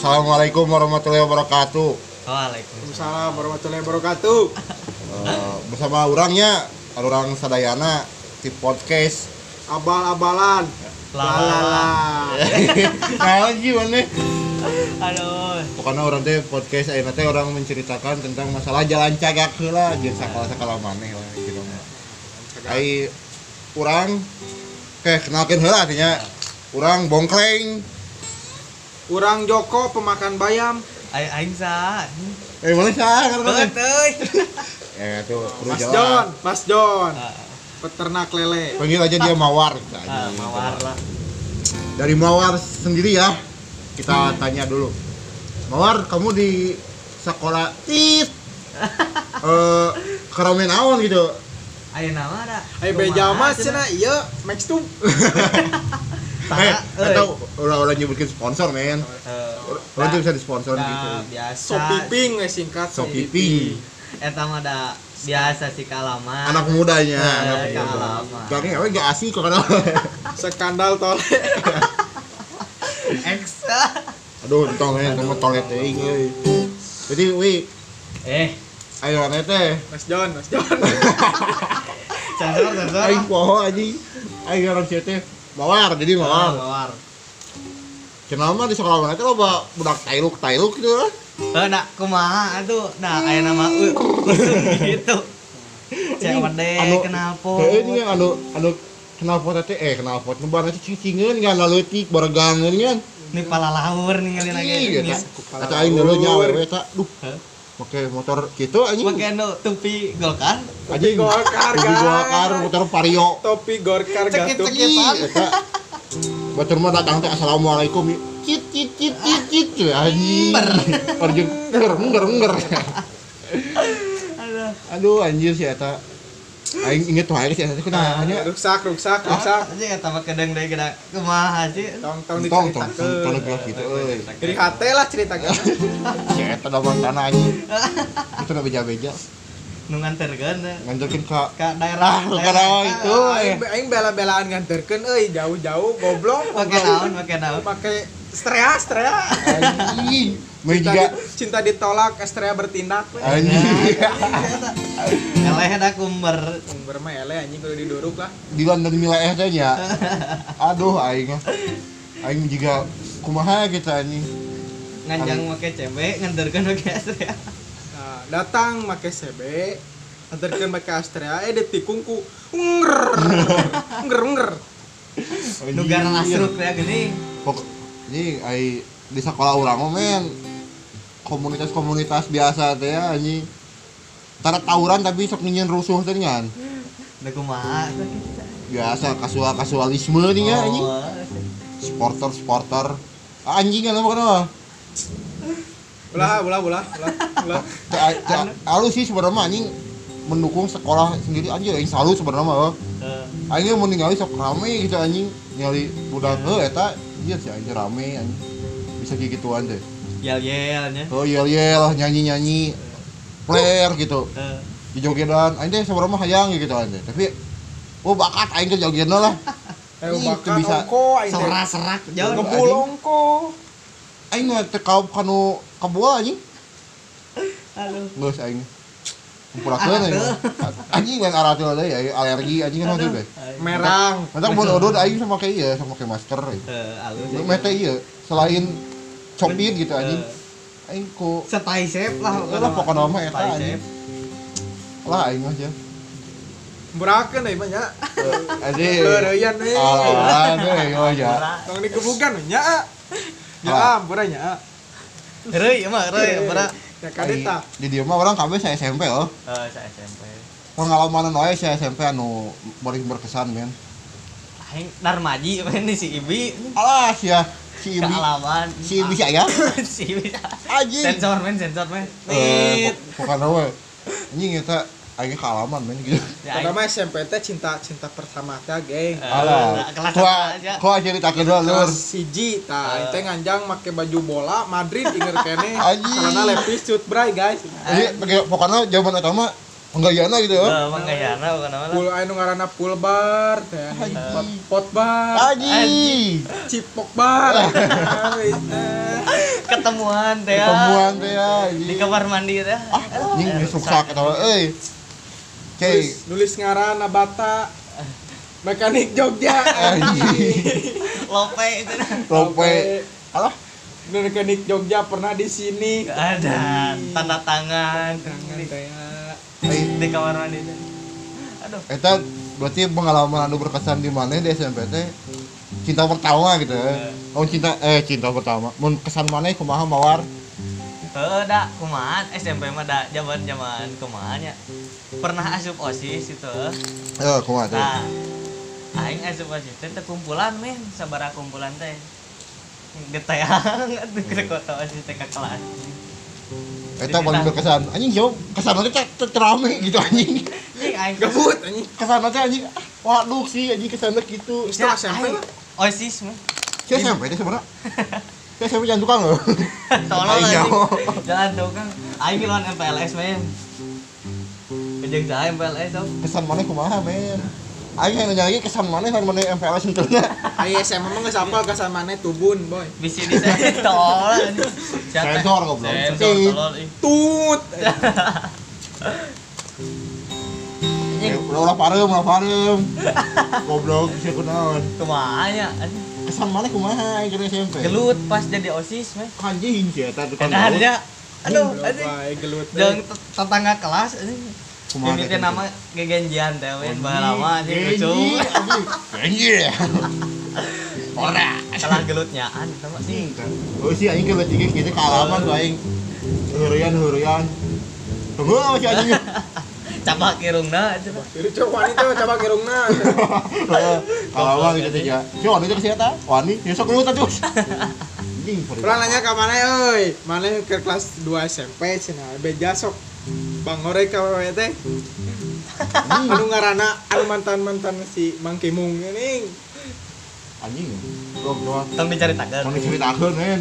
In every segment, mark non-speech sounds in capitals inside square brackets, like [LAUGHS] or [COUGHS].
Assalamualaikum warahmatullahi wabarakatuh. Waalaikumsalam. Warahmatullahi wabarakatuh. Eh, bersama orangnya orang sadayana di podcast. Abal-abalan. Lala. Nah, gimana? Aduh. Pokoknya orang teh podcast ayeuna teh orang menceritakan tentang masalah jalan cagak heula jeung sakala-sakala maneh lah gitu. Ai urang Oke, kenalkan heula artinya urang bongkleng. Urang Joko pemakan bayam. Aing aing sa. Eh, mana karena Teuy. Eh, itu perlu Mas jalan. John, Mas John. Ah, Peternak lele. Panggil aja dia Mawar. ah, mawar lah. Dari Mawar sendiri ya. Kita tanya dulu. Mawar, kamu di sekolah tit [LAUGHS] eh keramen awan gitu. Ayo nama ada. Ayo beja mas cenah ieu Max tuh. [LAUGHS] Eh, atau orang-orang nyebutkin sponsor, men. Orang tuh bisa disponsor gitu. Biasa. Sopiping we singkat. Sopipi. Eta mah da biasa sih kalaman. Anak mudanya, Eh, anak muda. kalaman. Gak gak asik kok kenal. Skandal tole. X. Aduh, entong men, kamu toilet euy. Jadi, wi, Eh, ayo ane teh. Mas John, Mas John. [LAUGHS] sensor sensor. Aing poho anjing. Aing orang sieu teh mawar, jadi mawar. Mawar. Kenal mah di sekolah mana teh loba budak tailuk tailuk gitu lah. Eh, nak kumaha atuh? Nah, aya nama gitu. Cek mede kenapa? Heeh ini kan anu anu kenal pot teh eh kenal pot nu barang teh cicingeun kan leutik baregangeun kan. Ini pala lahur ninggalin lagi. Iya, eta. Eta aing dulu nya awewe eta. Duh, Make motor kitu anjing. Pakai nu tupi golkan. Anjing Golkar, Topi. Golkar motor Vario. Topi. Ih, [LAUGHS] eta. Batur mah datang teh assalamualaikum. Cit cit cit cit cit anjing. Orjun nger nger nger. Aduh. Aduh anjir si eta. Aing inget tuh aing si eta teh kunaon nya. Ruksak, ruksak, ruksak. Aja eta mah kedeng deui gedak kumaha sih? Tong tong Tong tong tong tong gitu euy. Jadi hate lah ceritakan. [LAUGHS] Si eta da tanah anjing. [LAUGHS] Itu na beja-beja. Nu nganterkeun teh. Nganterkeun ka ka daerah [LAUGHS] Ah, ka daerah itu. Aing bela-belaan nganterkeun euy jauh-jauh goblok. Pakai naon, pakai naon. Pakai strea, strea. Anjing. Cinta, juga di- cinta ditolak, strea bertindak. anjing. Eleh da kumber. Umber mah ele anjing kudu diduruk lah. Di London milaeh teh nya. Aduh aing. Aing juga kumaha kita anjing. Nganjang make cembe, nganterkeun make astrea. Nah, datang make CB, anterkeun make Astrea, eh ditikungku. Nger. [LAUGHS] Nger nger. Nu gara nasruk ya gini. Pok ini ai di sekolah urang mah men komunitas-komunitas biasa teh ya anjing. Tara tawuran tapi sok nginyen rusuh teh kan. Da kumaha? Biasa kasual-kasualisme nih ya anjing. Oh, Sporter-sporter. Anjing kan apa kenapa? Ulah, ulah, ulah, ulah, ulah. Alus sih sebenarnya mah, anjing mendukung sekolah sendiri anjing aing salut sebenarnya mah. eh, Aing mau ningali sok rame gitu anjing nyali budak eta ieu sih anjing rame anjing. Bisa kayak gituan deh. Yel-yelnya. Oh yel-yel nyanyi-nyanyi player gitu. Eh, Di jogedan aing teh sebenarnya mah hayang gitu anjing. Tapi oh bakat aing ke jogedan lah. Ayo Ih, bakal bisa. serak-serak jauh. Ngebul ongko. Aing mah teh kau kanu kabua anjing. Aduh. Geus aing. Kumpulakeun aing. Anjing lain arah teh deui ya alergi anjing kan tuh Merang. Nanti mau odot aing sama kayak iya sama kayak masker. Eh, alus. Lu mete iya selain copit gitu Eh, anjing. Aing ku Setai sep lah. lah pokoknya mah eta Setai anjing. sep. Lah aing mah ya. Murakeun deui mah nya. Anjing. Leureyan we. Ah, deh yo ya. Tong digebugan we nya. Ya Ah. ampura nya. Reuy mah reuy bara. Ya kadeta. Di dia mah orang kabeh saya SMP loh. Eh, saya SMP. Pengalaman wae saya SMP anu paling berkesan men. Aing Darmaji men si Ibi. Alah ya si Ibi Kealaman. si Ibi saya [LAUGHS] si Ibi. anjing. Sensor men, sensor men. Eh, pokoknya we anjing eta aing kealaman men gitu. Ya, Pada mah SMP teh cinta cinta pertama teh geng. Eh, Alah, kelas aja. kok ceritakeun dulu lur. Siji, tah teh nganjang make baju bola Madrid inger kene. [LAUGHS] Karena lepis cut bray guys. Jadi pokoknya zaman eta mah penggayana gitu ya Eh, manggayana bukan apa Pul anu ngaranna pul bar teh pot, bar Aji cipok bar [LAUGHS] [LAUGHS] ketemuan teh ya. ketemuan teh ya di kamar mandi teh ah anjing suksak eta euy Cey, nulis, nulis ngaranna bata mekanik Jogja. Lope itu. Lope. Alah mekanik Jogja pernah di sini. Ada. Tanda tangan. Di kamar mandi aduh. Eta berarti pengalaman anu berkesan di mana di SMP teh cinta pertama gitu ya. Oh cinta eh cinta pertama. Mun kesan mana? Kumaha mawar Heeh, dah kumaha SMP mah dah zaman-zaman kumaha nya. Pernah asup OSIS itu. eh kumaha teh Nah, aing asup OSIS teh kumpulan men, sabaraha kumpulan teh. Geteang atuh ke kota OSIS teh ka kelas. eta paling berkesan anjing jauh kesan teh teh teh rame gitu anjing [LAUGHS] Anjing gabut anjing kesan teh anjing ah, waduh sih anjing kesan gitu Setelah SMP lah. OSIS mah. SMP teh sebenarnya [LAUGHS] saya SMP jangan tukang loh [LAUGHS] Tolong Aing nyaho. Jangan tukang. Aing lawan MPLS men. Kejeng saya MPLS tau. kesan mana kumaha men Aing yang nanya lagi kesan mana [LAUGHS] kesan mana MPLS sebetulnya Ayo SMA mah geus apal ka samane tubun boy Bisi di saya [LAUGHS] tolong? Sensor goblok. Sensor tolol tut Eh, ulah parem ulah parem goblok bisa kunaon Kumaha nya? Kesan mana kumaha Aing SMP Gelut pas jadi OSIS mah. anjing sih eta tukang gaul. nya. Aduh, anjing. Bae gelut. Jeung tet- tetangga kelas anjing. Kumaha Ini nama gegenjian teh men baheula anjing lucu. Genji Ora Salah gelutnyaan eta mah sih. Oh sih aing kalau tiga kita kealaman tuh aing hurian hurian tunggu apa sih anjing [LAUGHS] Cabak irungna eta mah. Jadi cok wanita coba kirungna. [LAUGHS] kealaman gitu tiga cuma itu ke siapa wani besok lu terus Pernah nanya ke mana euy? Mana ke kelas 2 SMP cenah beja sok Bang Ore ka we teh. Anu ngaranna anu mantan-mantan si Mang Kimung ini. anjing. Belum doang Tong dicaritakeun. mau diceritakan men.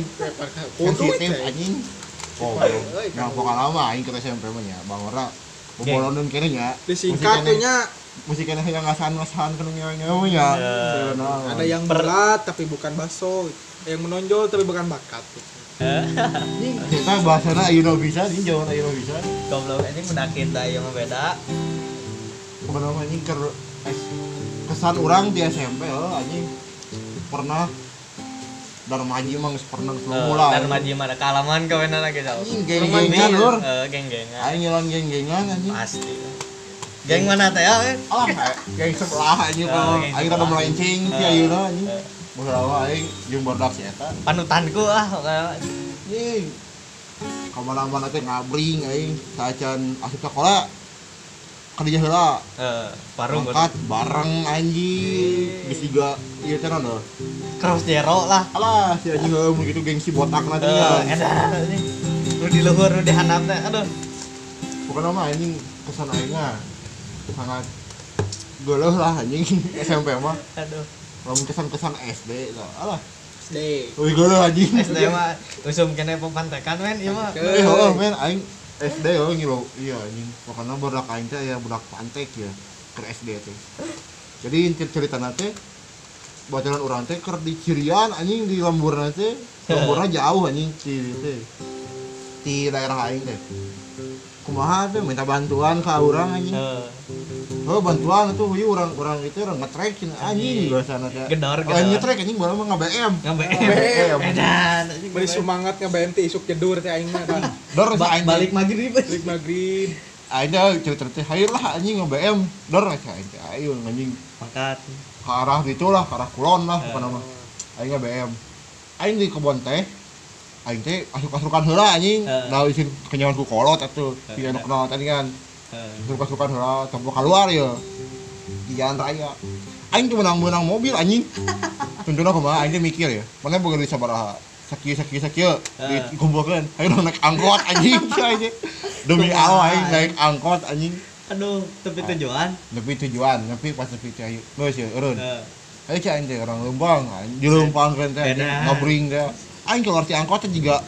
Kudu sensitif teh. anjing. Oh Euy, nah pokoknya lama aing ke SMP mah nya bang ora bobolonan kene nya Disingkat tuh nya musik kene yang ngasahan-ngasahan kene nyawa nya Ya. ada yang berat tapi bukan baso. Yang menonjol tapi bukan bakat. anjing kita bahasana ayeuna bisa anjing jawa ayeuna bisa Goblok anjing udah kita yang beda. anjing ker es- kesan orang di SMP oh anjing pernah Darmaji emang geus pernah ketemu lah. Dan maji mana kalaman kawenan lagi tau. anjing geng-gengan lur Eh, geng-gengan. aing nyelan geng-gengan anjing. Pasti. Geng mana teh ya? alah eh, geng sebelah anjing Oh, kalau aing rada melenceng ti Eh, ayeuna anjing. Eh, Baheula aing jeung barudak si eta. Panutanku ah anjing kamana-mana teh ngabring aing. Sacan asup sekolah kerja heula Eh, parung berangkat bareng anjing geus juga ieu teh naon cross zero lah. alah si anjing heuh mun kitu gengsi botak na teh Eh, nya. edan anjing. Nu di luhur nu di handap teh. Aduh. pokoknya mah anjing kesan aing mah sangat geuleuh lah anjing [LAUGHS] SMP mah Aduh. lamun kesan-kesan SD lah alah SD. Wih geuleuh anjing SD mah usum kene pepantekan men ieu mah. Eh, heuh men aing SD oh ngilo iya anjing pokoknya budak aing teh ya budak pantek ya ke SD teh. Jadi inti cerita teh bocoran orang teh keur di cirian anjing di lemburna teh. [LAUGHS] Lemburna jauh anjing di teh. Di daerah aing teh kumaha teh minta bantuan ke orang anjing Eh, oh bantuan tuh ieu orang orang itu orang ngetrek cenah anjing bahasana teh Gedor, lain gedor. ngetrek anjing baru mah nge-BM Ngambe BM. edan anjing. Beri semangat nge BMT isuk jedur teh aing mah dah. [LAUGHS] dor balik maghrib. Balik maghrib. aing teh cerita teh hayu lah anjing nge-BM dor aja teh ayo anjing Mangkat. ke arah itu lah ke arah kulon lah bukan nama aing nge-BM aing di kebon teh aing teh asuk-asukan heula anjing. Da isin kenyawan ku kolot atuh. Si anu kenal tadi kan. Asuk-asukan heula tempo keluar ya. Di jalan raya aing tuh menang-menang mobil anjing. [LAUGHS] Tentunya kumaha aing teh mikir ya. Mana boga duit sabaraha sakieu sakieu sakieu. Dikumpulkeun. Ayo dong naik angkot anjing. [LAUGHS] Anjing demi Allah aing naik angkot anjing. Aduh, tepi tujuan. lebih tujuan. Tapi pas teh ayo. Geus ya eureun Eh, ayo aing teh orang Lembang di Lembang kan teh ngabring teh aing keluar ti angkot juga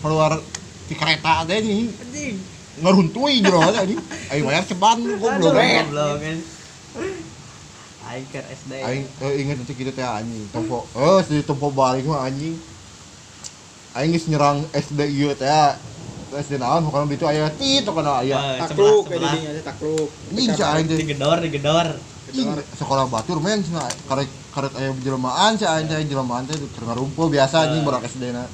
keluar di kereta anjing Anjing. ngeruntui jeung aja anjing. Aing bayar ceban goblok. goblok kan aing keur SD aing eh, inget nanti kita teh anjing. Tempo eh si tempo balik mah anjing. Aing geus nyerang SD ieu teh. SD naon pokoknya itu aya. Tit pokoknya aya. Eh, takluk didinya teh takluk. Anjing aing digedor digedor sekolah batur men cenah karek karek aya jelmaan si aing teh jelmaan teh keur ngarumpul biasa anjing barak SD na.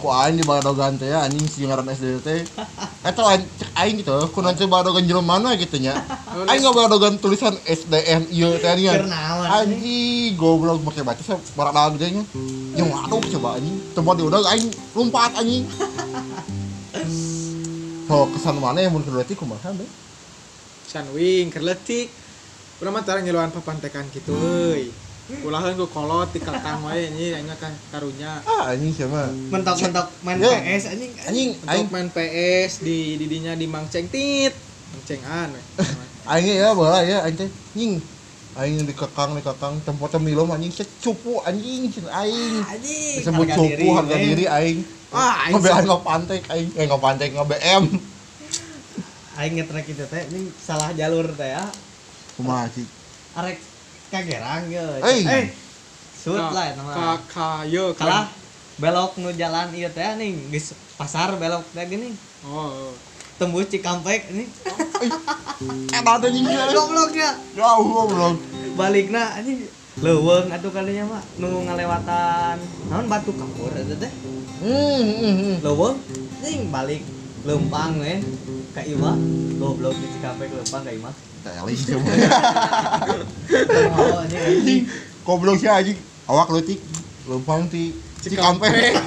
Ku aing di badogan teh anjing si ngaran SD teh. [LAUGHS] Eta cek aing gitu kunaon teh badogan jelmaan we kitu nya. Aing nggak badogan tulisan SDN ieu teh anjing. Anjing. Goblok make baca barak dalam gede nya yang waduh coba anjing. Tempat di udah aing lompat anjing. [LAUGHS] So kesan mana yang kedua ti kumaha be? Sanwing kerletik Urang mah tarang nyeluan papantekan gitu euy. Kulahan ku kolot di kakang wae anjing aing kan karunya. ah anjing siapa? Mentok-mentok main Ya. PS anjing. Anjing aing. main PS di didinya di Mangceng tit. Mangcengan we. [LAUGHS] aing ya bola ya teh nying. Aing dikekang dikekang tempat temilom anjing secupu anjing cin aing. Anjing disebut cupu harga diri aing. Ah, aing ngebean ngopantek aing. Eh ngopantek nge-BM aing ngetrek itu teh ini salah jalur teh ya. Kumaha sih arek kagerang ya Eh. eh sud lah itu ka mah ka yo kalah belok nu jalan ieu teh nih geus pasar belok teh gini. Oh. tembus Cikampek ini. Eh ada anjing [LAUGHS] goblok ya. Jauh goblok. Balikna anjing. Leuweung atuh kalinya mah nu ngalewatan. Naon batu kapur eta teh? Hmm hmm, hmm. leuweung? Anjing balik lempang we. Ka imah goblok di Cikampek lempang ka imah Teli coba anjing anjing goblok sih anjing awak leutik lempang ti Cikampek.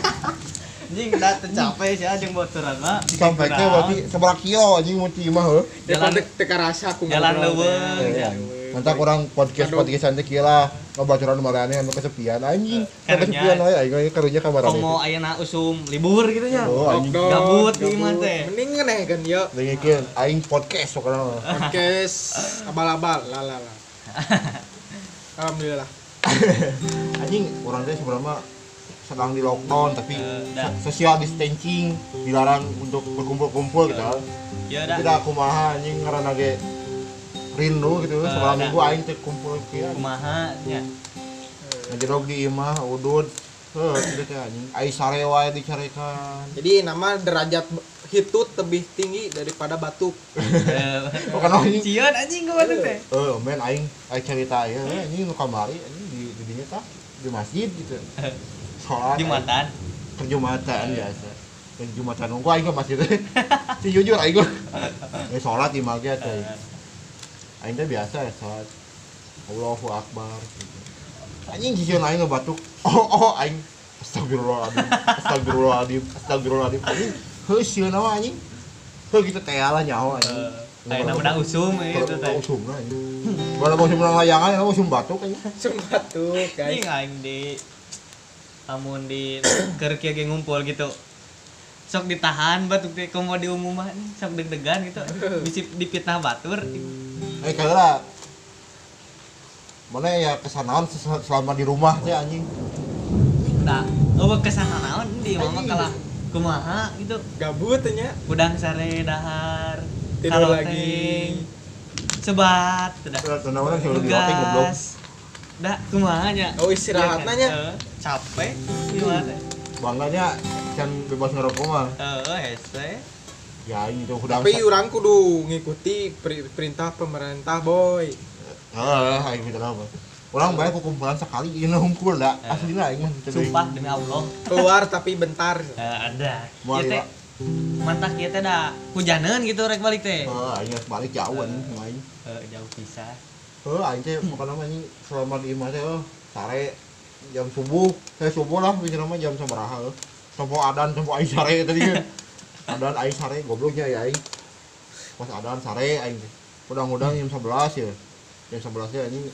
Anjing da tercapai sih jeung bocoran mah Cikampek teh berarti seberapa kilo anjing mau ti imah heuh Jalan teka rasa aku jalan leuweung, Ya. Mantap orang podcast Aduh. podcast nanti kira ngebacoran marane anu kesepian anjing. Karunya. Kesepian wae aing ge karunya kamar komo ayeuna usum libur gitu ya Oh anjing. Gabut di imah teh. Mending kan yo. Dengikeun aing podcast mah. Podcast abal-abal lah. [LAUGHS] Alhamdulillah. Anjing orang teh sebenarnya sedang di lockdown tapi dah. social distancing dilarang untuk berkumpul-kumpul gitu. ya Tidak kumaha anjing ngaranna ge rindu gitu Eh, sebelah dah. minggu aing teh kumpul kieu. kumaha nya Ngajerog di imah udud. Heuh, gitu teh anjing. Ai sare wae dicarekan. Jadi nama derajat hitut lebih tinggi daripada batuk. [LAUGHS] Pokoknya anjing Cion anjing ke mana teh Eh, men aing aing cerita ya, ini nu kamari anjing di di dinya tah di masjid gitu. [LAUGHS] Salat Jumatan ke Jumatan biasa. Ke Jumatan nunggu aing ke masjid. [LAUGHS] Si jujur aing. Eh salat di mage teh. Aing teh biasa ya salat. Allahu Akbar. gitu. Anjing sieun aing ngebatuk. Oh oh aing Astagfirullahaladzim, astagfirullahaladzim, astagfirullahaladzim. Anjing, heuh sieun naon anjing? Heuh kita teh lah nyaho anjing. kayak nama udah usum gitu teh Kalau usum lah anjing. Kalau mau usum layangan, kalau usum batuk anjing. Langsung batuk guys. aing di lamun di [CLEARS THROAT] keur kieu ge ngumpul gitu sok ditahan batuk teh komo di umum mah nih, sok deg-degan gitu [LAUGHS] bisa dipitnah batur Eh kagak Mana ya kesanaan ses- selama di rumah teh anjing. nah oh ke sana naon di mama kalah kumaha gitu Gabut nya. udang sare dahar Tidur kaloteng, lagi. sebat udah Tenang-tenang selalu di loting goblok. dah kumaha nya Oh, istirahat Iya kan? nanya. Eh, capek gimana Bangganya can bebas ngerokok mah. eh hese Ya ini tuh udah. Tapi orang kudu ngikuti peri- perintah pemerintah boy. Ah, aing minta apa? Orang banyak kumpulan sekali ini hunkul dah. Asli lah aing mah. sumpah demi Allah Keluar tapi bentar. [LAUGHS] Eh, ada teh mantap kieu teh da hujanan gitu rek balik teh Oh, aing harus balik jauh anjing main. Eh, jauh pisah Oh, aing teh pokoknya mah anjing selama di imah teh oh, sare jam subuh, saya subuh lah bicara mah jam sabaraha oh. Sampo adan, sampo aing sare tadi kan. [LAUGHS] Adan aing sare gobloknya ya aing. Pas adan sare aing. Udang-udang jam 11 ya. Jam 11 ya anjing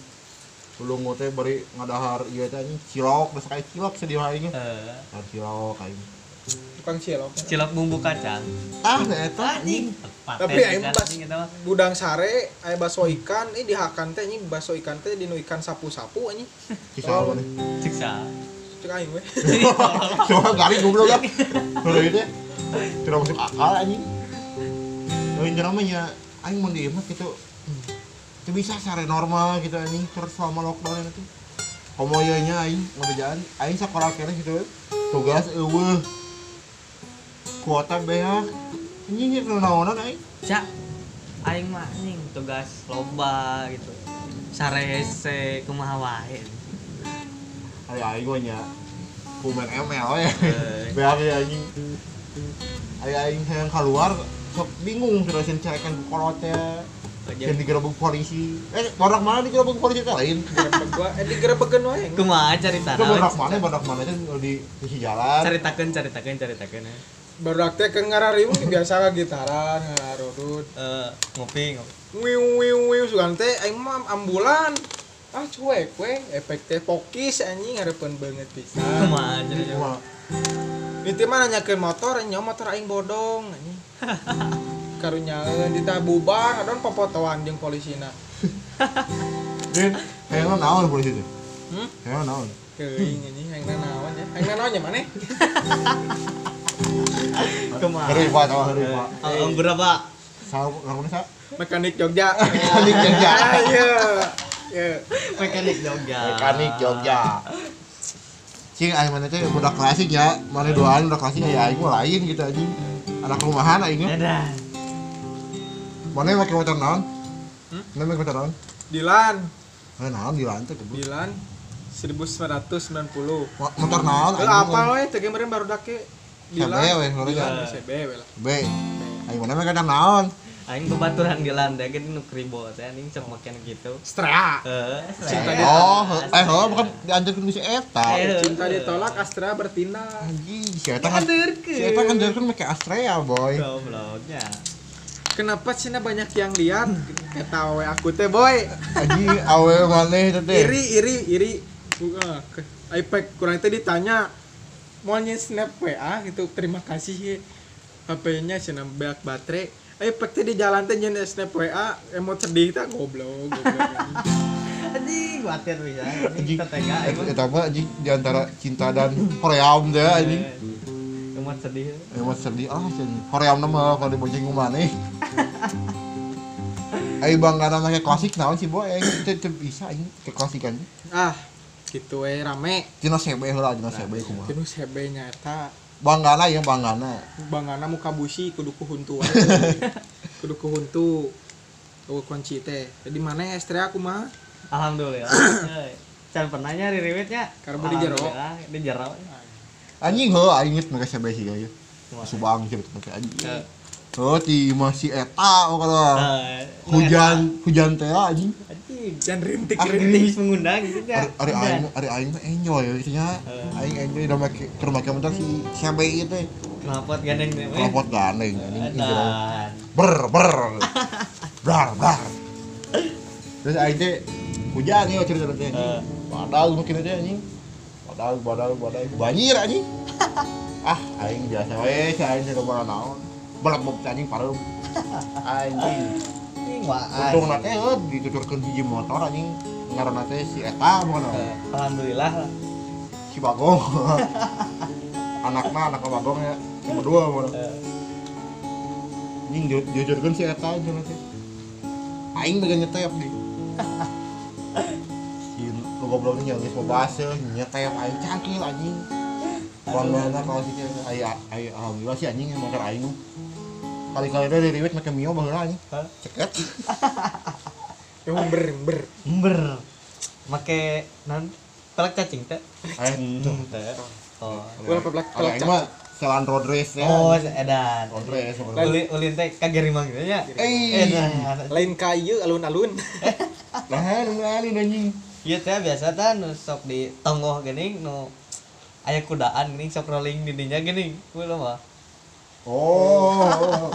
Belum teh bari ngadahar ieu teh anjing cilok, geus kayak cilok sedih aing. Eh, Nah, cilok aing. Tukang cilok. cilok bumbu kacang Ah, eta anjing Tapi aing pas budang sare aya baso ikan, ini dihakan teh anjing baso ikan teh dinu ikan sapu-sapu anjing. mana? siksa Cek aing we. [LAUGHS] Coba garing goblok ya. [LAUGHS] Udah itu. Tidak masuk akal anjing. Lain namanya aing mau diemat gitu. Itu bisa sare normal gitu anjing terus selama lockdown itu. Komoyonya aing ngebejaan aing sekolah kene gitu. Tugas eueuh. Kuota beak. Anjing itu naonan aing. cak aing mah anjing tugas lomba gitu sare hese kumaha wae Aya aing mah nya kumen ML ya. Eh. [LAUGHS] Beak ya anjing. Aya aing hayang keluar sok bingung terus cerekan ku kolotnya. Yang digerebek polisi. Eh, badak mana digerebek polisi teh lain? Gua eh digerebekeun wae. kumaha cerita Itu badak mana, badak mana itu di di jalan. ceritakeun ceritakeun ceritakeun ya. Baru teh ke ngarariung biasa gitaran, ngararudut. Eh, ngopi ngopi Wiu wiu wiu sugan teh aing mah ambulan. Ah cuek we, efek teh pokis anjing hareupeun banget pisan. kumaha cerita Cuma Itu mah nanyakeun motor, nyaw motor aing bodong anjing. [LAUGHS] Karunyaeun ditah bubar, adon popotoan jeung polisina. [LAUGHS] Din, kayaknya naon polisi itu. Hmm? Kayaknya naon. Keuing anjing hayangna naon ya? Hayangna naon nya maneh? [LAUGHS] kumaha Hari Pak, sama hari Eh, Pak. eh, berapa Sama ngaruhnya sa? Mekanik Jogja. Mekanik Jogja. Iya. Iya. mekanik Jogja Mekanik Jogja. Cing aing mana teh budak klasik ya. Mana doaan budak klasik ya aing mah lain gitu anjing. Anak rumahan aing mah. edan Mana make motor naon? Hmm? Mana make motor naon? Dilan, Eh naon di lantai goblok. Dilan 1990. Mo- Motor naon? Eh apa we teh kemarin baru dake Dilan. Dilan. we. Dilan CB we lah. B. Aing mana make naon? Aing bebaturan di lantai gitu nu kribo teh anjing sok makan gitu Stra. eh Cinta saya- Oh, eh oh bukan dianjurkeun si eta. Eh. Cinta ditolak Astra bertindak. Anjing, si eta kan si eta kan dianjurkeun make Astrea, boy. gobloknya Kenapa sih banyak yang liar? Kata we aku teh boy. Anjing awe maneh teh. teh. Iri iri iri. Buka iPad kurang teh ditanya mau snap WA gitu terima kasih HP-nya sih beak baterai iPad teh di jalan teh nyen snap WA emot sedih teh goblok goblok [LAUGHS] anjing khawatir bisa Anjing. anjing tetega Eta eta mah anjing di antara cinta dan hoream teh anjing. Emot sedih Emang sedih ah anjing. Hoream mah kalau dibojeng ku maneh. [LAUGHS] Ai bangga make klasik naon sih boy teu bisa aing ke klasikan. ah gitu we rame Tina sebe heula tina sebe kumaha. Kinu sebe nyata Banggana ya banggana. bangana muka busi kudu kuhuntu [LAUGHS] kudu kuhuntu kunci teh jadi mana ya istri aku mah alhamdulillah [COUGHS] can pernah nyari riwitnya Karena di jero. Alhamdulillah, di jero Anjing heuh aing inget make sebe sih ya. Subang sih betul anjing. Eh, Oh, ti masih eta pokoknya. eh, Hujan, hujan teh anjing. Dan rintik Ah, mengundang gitu ya Ari aing ari aing mah enjoy ya isinya. Eh. Aing enjoy udah make keur make motor si sebe itu. kenapa gandeng teh weh? Kelopot gandeng anjing. Edan. ber ber [LAUGHS] brar brar terus aing teh hujan nih cerita teh Eh. badal mungkin teh anjing badal badal badal banjir anjing [LAUGHS] ah aing biasa we aing teh ke mana naon belebeb anjing pareum [LAUGHS] anjing Anjing wah untung nate eh dituturkeun hiji motor anjing. Ngaranna teh si eta bukan Eh, alhamdulillah. Lah. si bagong. [LAUGHS] Anakna anak bagong ya. Cuma dua bukan Eh, anjing ju- jujurkeun si eta aja nanti. Aing megang nyetep di. [LAUGHS] Si lu goblok ini geus mau base nyetep aing cangkil anjing. Bangga kalau sih aing aing alhamdulillah sih anjing yang motor aing kali-kali dari riwet make mio baheula anjing Hah? ceket. [LAUGHS] Yang ber ber ember make nan pelak cacing teh. Aing Teh. oh Gua pelak mah selan road race ya. Oh edan. Road race ulin ulin teh kagerimang gitu nya eh lain kayu alun-alun. [LAUGHS] Nah nu alin anjing. Iya teh biasa teh nu sok di tonggoh geuning nu aya kudaan geuning sok rolling di dinya geuning. Kuwi mah. Oh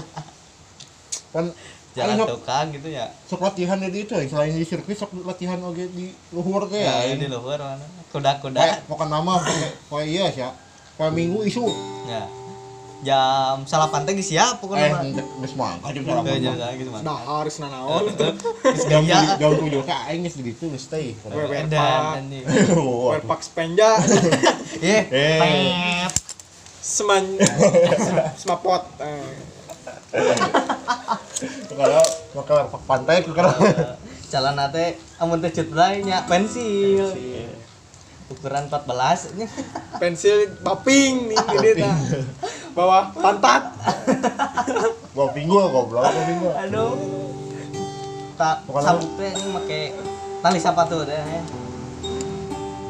kan Jalan sok tukang gitu ya. sok latihan di itu selain di sirkuit sok latihan oge di luhur teh Ya, ya di luhur mana. Kuda-kuda. Kayak pokok nama pokoknya pokoknya iya sih ya pokoknya minggu isu Ya. Jam salapan teh geus siap eh pokoknya jam Eh, sarapan jam mah. gitu mah. nah harus nanaon Geus jam jam tujuh teh aing geus di ditu geus. Edan anjing. perpak spenja Ye. Eh. Seman. [LAUGHS] Semapot. Eh. Kalau maka pantai ke jalan nate amun teh cut pensil. Ukuran 14 nya [LAUGHS] pensil baping nih gede tah bawah pantat. Gua pinggul goblok, gua pinggul. aduh. Tak teh ini make tali sepatu ya.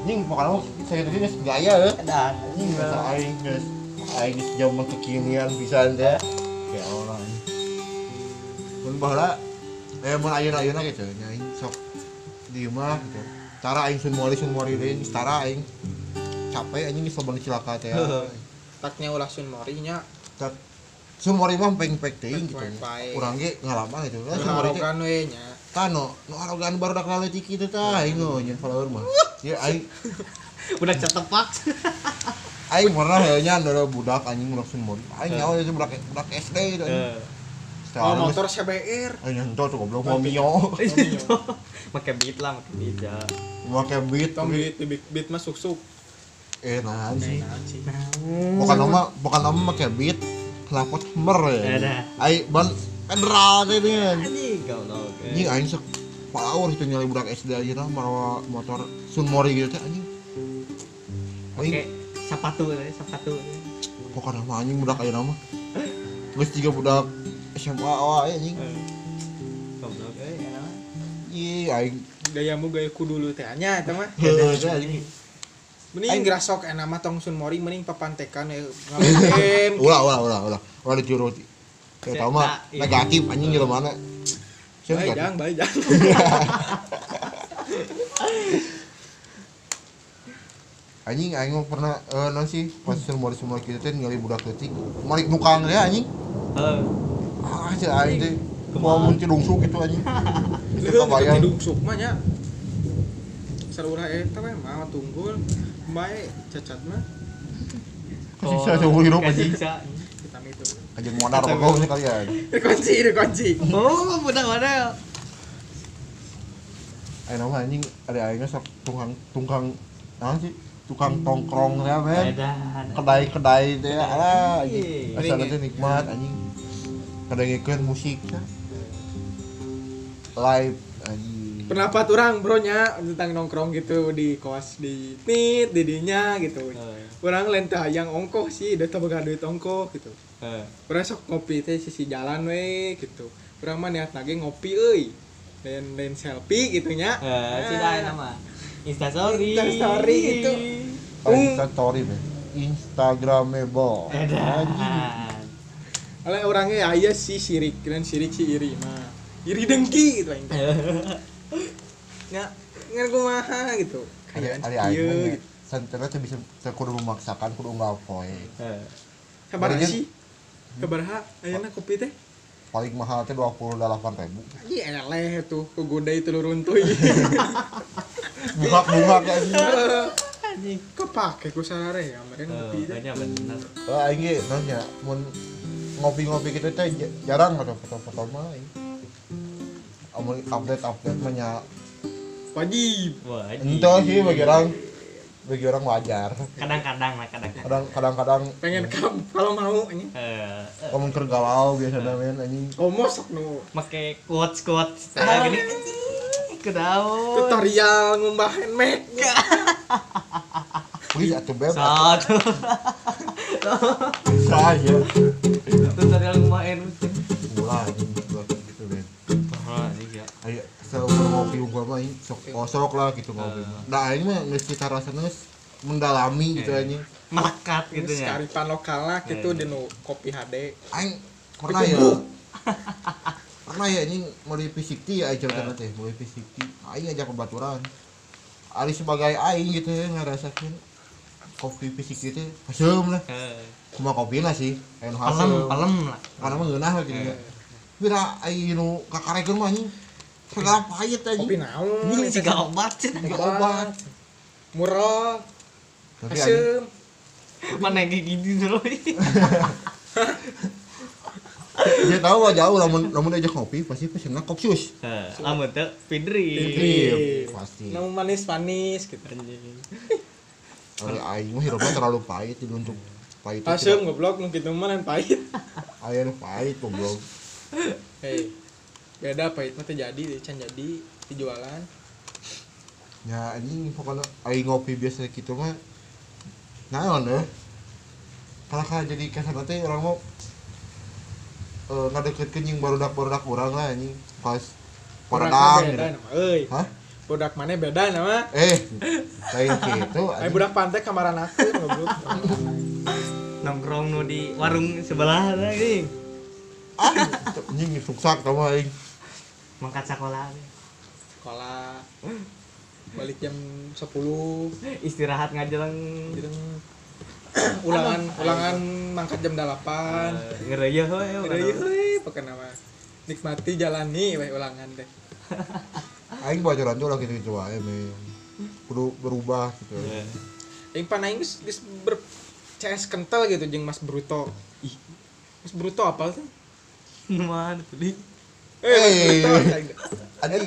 Ning pokoknya saya geus gaya euy. dan Anjing bahasa aing geus aing zaman kekinian pisan teh. Ya Allah. Mun baheula eh mun ayeuna-ayeuna gitu nya aing sok di imah gitu. Cara aing sun mori sun mori deui setara aing capek anjing geus loba cilaka teh. taknya ulah sun mori nya Tak sun mori mah peng-peng teuing gitu. Peng-peng. Urang ge ngalaman itu. Sun mori teh we nya tano nu arogan baru dak laletik kitu tah aing nyeun follower mah. Ya aing udah cetepak [LAUGHS] aing pernah ya nya ada budak anjing budak sun mori. Aing nyawa itu budak budak SD itu. anjing. oh motor CBR Aing nyentuh tuh goblok mau mio. make beat lah make beat ya Make beat tong beat beat beat mah suk suk eh nah sih. Bukan nama bukan nama make beat. Kenapa mer ya? Ada. Aing ban federal teh ini. anjing goblok Anjing aing sok power itu nyali budak SD aja nah mawa motor sun mori gitu teh anjing. Oke, Aing sepatu teh sepatu pokoknya mah anjing budak ayeuna mah. Geus tiga budak SMA wae anjing. goblok euy ya nama. Ih aing gayamu gaya kudu lu teh nya eta mah mending grasok enak mah tong sun mori mending papantekan ya ngalamin ulah ulah ulah ulah ulah dicuru kayak tau mah Nah, iya. negatif anjing jelema mana baik negatif? jang baik jang [LAUGHS] [LAUGHS] anjing mah pernah eh non sih pas semua semua kita teh ngali budak leutik malik nukang ya anjing. Heeh. ah aing teh mau muncul dungsuk gitu anjing. [LAUGHS] Itu kebayang hidup suk mah nya. Sarurah eta we mah tunggul bae cacat mah. Kesiksa seumur hidup anjing. Kesiksa. kita itu. Anjing modar pokoknya sih kalian [LAUGHS] dikunci dikunci. Oh, budak mana? aing nama anjing ada aingnya sok tukang tukang nah sih tukang tongkrong ya men. Kedai-kedai teh alah Iya. asal teh nikmat anjing. Kadangikeun musik ya. live anjing. Pendapat orang bro nya tentang nongkrong gitu di kos di nit di dinya gitu. Heeh. orang lain teh yang ongkoh sih udah tau duit ongkoh gitu. Heeh. orang sok ngopi teh sisi jalan we gitu. Orang mah niat lagi ngopi euy. Dan dan selfie gitu nya. Eh, tidak nama. Insta story. Instastory gitu. Oh, Insta story be instagramable Edan. oleh orangnya aya sih sirik dan sirik si iri mah iri dengki gitu aing teh. nya ngan kumaha gitu ada kayak ada ieu gitu santernya tuh bisa kudu memaksakan kudu nggak poe Heeh. sabar Barinya- sih kabaraha ayeuna kopi teh paling mahal teh dua puluh delapan ribu Iya eleh tuh kegoda itu runtuy. bunga bunga kayak gini Anjing kepake ku sarare ya meren Eh, ngopi teh. banyak benar. oh aing ge nanya mun ngopi-ngopi gitu teh jarang ada foto-foto mah aing amun update update mah Wajib. Wah, ente sih bagi orang bagi orang wajar. Kadang-kadang lah kadang-kadang. kadang kadang-kadang Pengen kam kalau mau anjing. Eh, eh, kamu keur galau biasa men anjing Komo sok nu. Make quotes quotes. Ah, gini. kedaun tutorial ngumbahin make. please atuh beb. Satu aja tutorial mah ini sok kosok lah gitu Eh. nah ini mah cita rasana geus mendalami gitu Eh. anjing melekat gitu ya. Karipan lokal lah gitu Eh. di nu kopi HD. aing pernah ya. [LAUGHS] Pernah ya ini mau di P60 ya aja kan teh mau di P60 aing ajak ke baturan. Ali sebagai aing gitu ya ngerasain kopi P60 teh asem lah. Eh, cuma kopi lah sih anu palem hasil palem lah. Karena mah ngeunah lah gitu ya. Eh. Bira aing nu kakarekeun mah anjing segala pahit anjing Kopi naon? ini juga obat sih Juga obat. Murah, tapi anjing asem. mana kayak gini dulu [LAUGHS] dia tahu lah jauh lamun lamun diajak ngopi pasti pesennya kopsus Eh, lamun tuh pidri pasti. Nu manis-manis gitu. Kalau aing mah hirupnya terlalu pahit itu untuk pahit Asem goblok nu kitu mah pahit. Ayo nu pahit goblok. hei beda apa itu teh jadi can jadi dijualan. Ya anjing pokoknya aing ngopi biasa gitu mah naon deh? Kalau kalau jadi ke sana teh orang mau eh ngadeket yang baru dak baru dak orang lah anjing pas beda gitu. Hah? budak mana beda nama? Eh [LAUGHS] lain gitu anjing. budak pantai kamaran aku goblok. Nongkrong nu di warung sebelah lagi ah anjing suksak sama aing mangkat sekolah. Sekolah. Balik jam 10 istirahat ngajelang Jeung [COUGHS] ulangan ulangan mangkat jam 8 ngereyeh we Udah iya heuy pakai nama nikmati jalani we ulangan deh. [LAUGHS] Aing bocoran tuh lah gitu aja me kudu berubah gitu. Yang pan aing geus ber CS kental gitu jeung Mas Bruto. Ih Mas Bruto apa sih? Mana tuh eh Eh. Aing anjing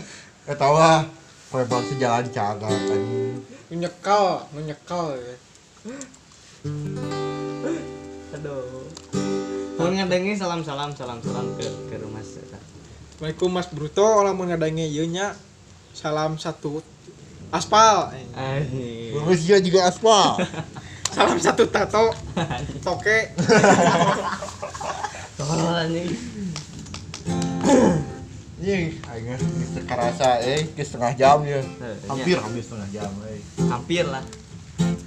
ketawa. Preman sejalan cagak anjing nu nyekal nu nyekal ya. aduh. Mau ngadengi salam salam salam salam ke ke rumah saya Assalamualaikum Mas Bruto. Olah mun ngadange ieu nya. Salam satu aspal. Eh, Anjing. Rusia juga aspal. [LAUGHS] Salam satu tato. [LAUGHS] Toke. Tolol anjing. Nih, aing geus kerasa eh geus setengah jam ya. Eh, Hampir hampir setengah jam eh. Hampir lah.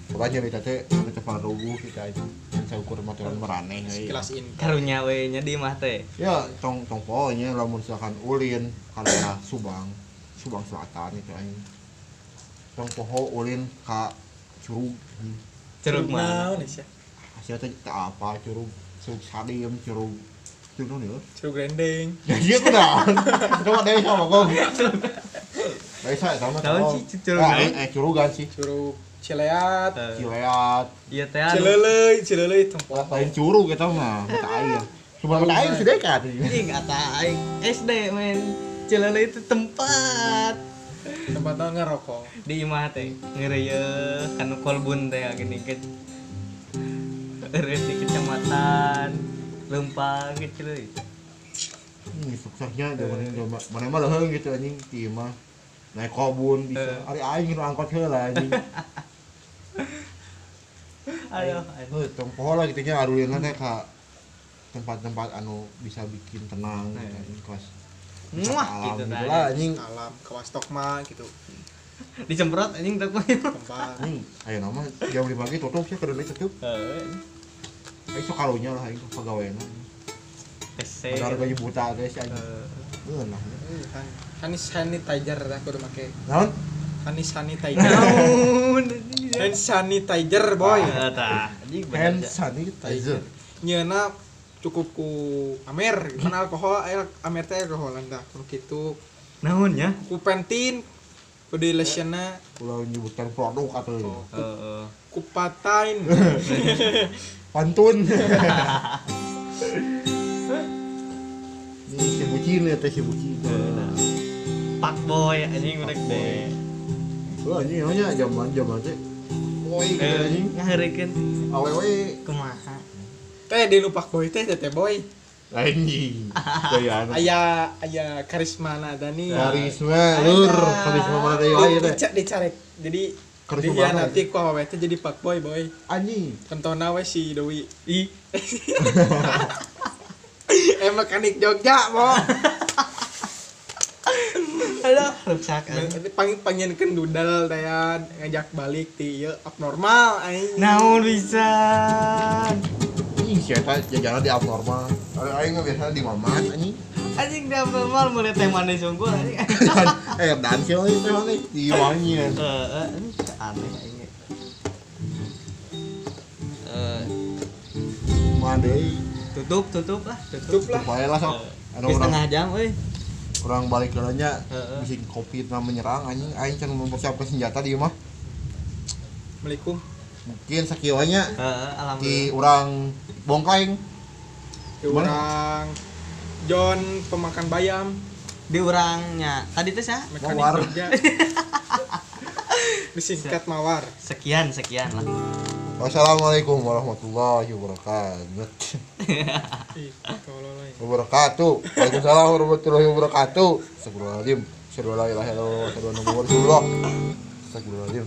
Pokoknya kita teh sampai cepat rubuh kita aja. Yang saya ukur maturan meraneh euy. sekilas ini Karunya we nya di mah teh. Ya, tong tong pokoknya lamun misalkan ulin kana Subang, Subang Selatan itu aing. Tong poho ulin ka Curug. Ceruk mah. naon sih Hasil teh apa Curug Curug Sadim, Curug Ya? Curug Grendeng Ya iya kunaon. Coba deh sama gong. Desa sama Tahu sih, Curug Ah, naon? eh, eh curugan sih. Curug Cileat Cileat, Iya teh. Cileleuy Cileleuy tempat lain curug kita mah, kita aing. Cuma aing sudah kan. Ih kata aing SD men. Cilele itu tempat tempat naon ngerokok di imah teh ngereyeh kan kolbun teh gini ke di kecamatan Lempang gitu loh. Ini suksesnya zaman ini coba. Mana mah leuheung gitu anjing ti mah. Naik kobun bisa. Eh. Ari aing nu angkot heula anjing. [LAUGHS] Aduh, Heuh, tong poho lah gitu nya aruleuna teh ka tempat-tempat anu bisa bikin tenang gitu, Eh. kelas muah alam gitu gitu lah anjing. alam kawastok mah gitu Disemprot anjing tak tempat Anjing, ayo nama jam 5 pagi tutup sih kedua tutup. Heeh. Ayo sok karunya lah aing pegawaian. Kese. Padahal gaji buta guys anjing. Eh, Beunah. Eh, han- hand sanitizer aku udah make Naon? hand sanitizer Naon? hand sanitizer boy Eh, tah. Hand sanitizer. nyeuna cukup ku amer kan alkohol air amer teh alkoholan dah kalau gitu Naon ya? ku pentin ku di lesiana Ulah menyebutkan produk atau Oh. Heeh. ku patain [LAUGHS] pantun. Ini si bucin ya teh si bucin. Pak boy anjing udah deh. Wah ini namanya zaman zaman teh. Woi Eh, anjing. ngaheureukeun Awewe kumaha? teh di lupak boy teh teh boy anjing. [LAUGHS] Gaya anu. aya aya karisma dani Karisma lur, karisma mana deui aya teh. Dica- dicarek jadi Karisma dia mana? nanti ku awewe teh jadi pak boy boy Anjing. Kentona we si Dewi Ih, [LAUGHS] [LAUGHS] eh mekanik Jogja mo aduh rusak anjing. pang panggilkeun dudal teh ngajak balik ti ieu abnormal aing Naon bisa? Anjing si eta jajanan di abnormal. Aing mah biasa di mamat anjing. Anjing dia normal mulai teh manis unggul [LAUGHS] anjing. Eh dan sih euy teh mah di wangi. Heeh, ini aneh ini. Eh, deui. tutup, tutup lah, tutup lah Bae lah sok. Geus urang setengah jam euy. urang balik ke nya Heeh. bisi covid menyerang anjing aing can mempersiapkan senjata di mah. Assalamualaikum Mungkin sakieu nya Heeh, di urang bongkaing. Di orang John pemakan bayam Di urangnya. Tadi teh sah? mekanik Mawar. [LAUGHS] Disingkat mawar Sekian, sekian lah. Wassalamualaikum warahmatullahi wabarakatuh. [LAUGHS] Wabarakatuh. Waalaikumsalam warahmatullahi wabarakatuh. Astagfirullahaladzim. Muhammadar Rasulullah. Astagfirullahaladzim.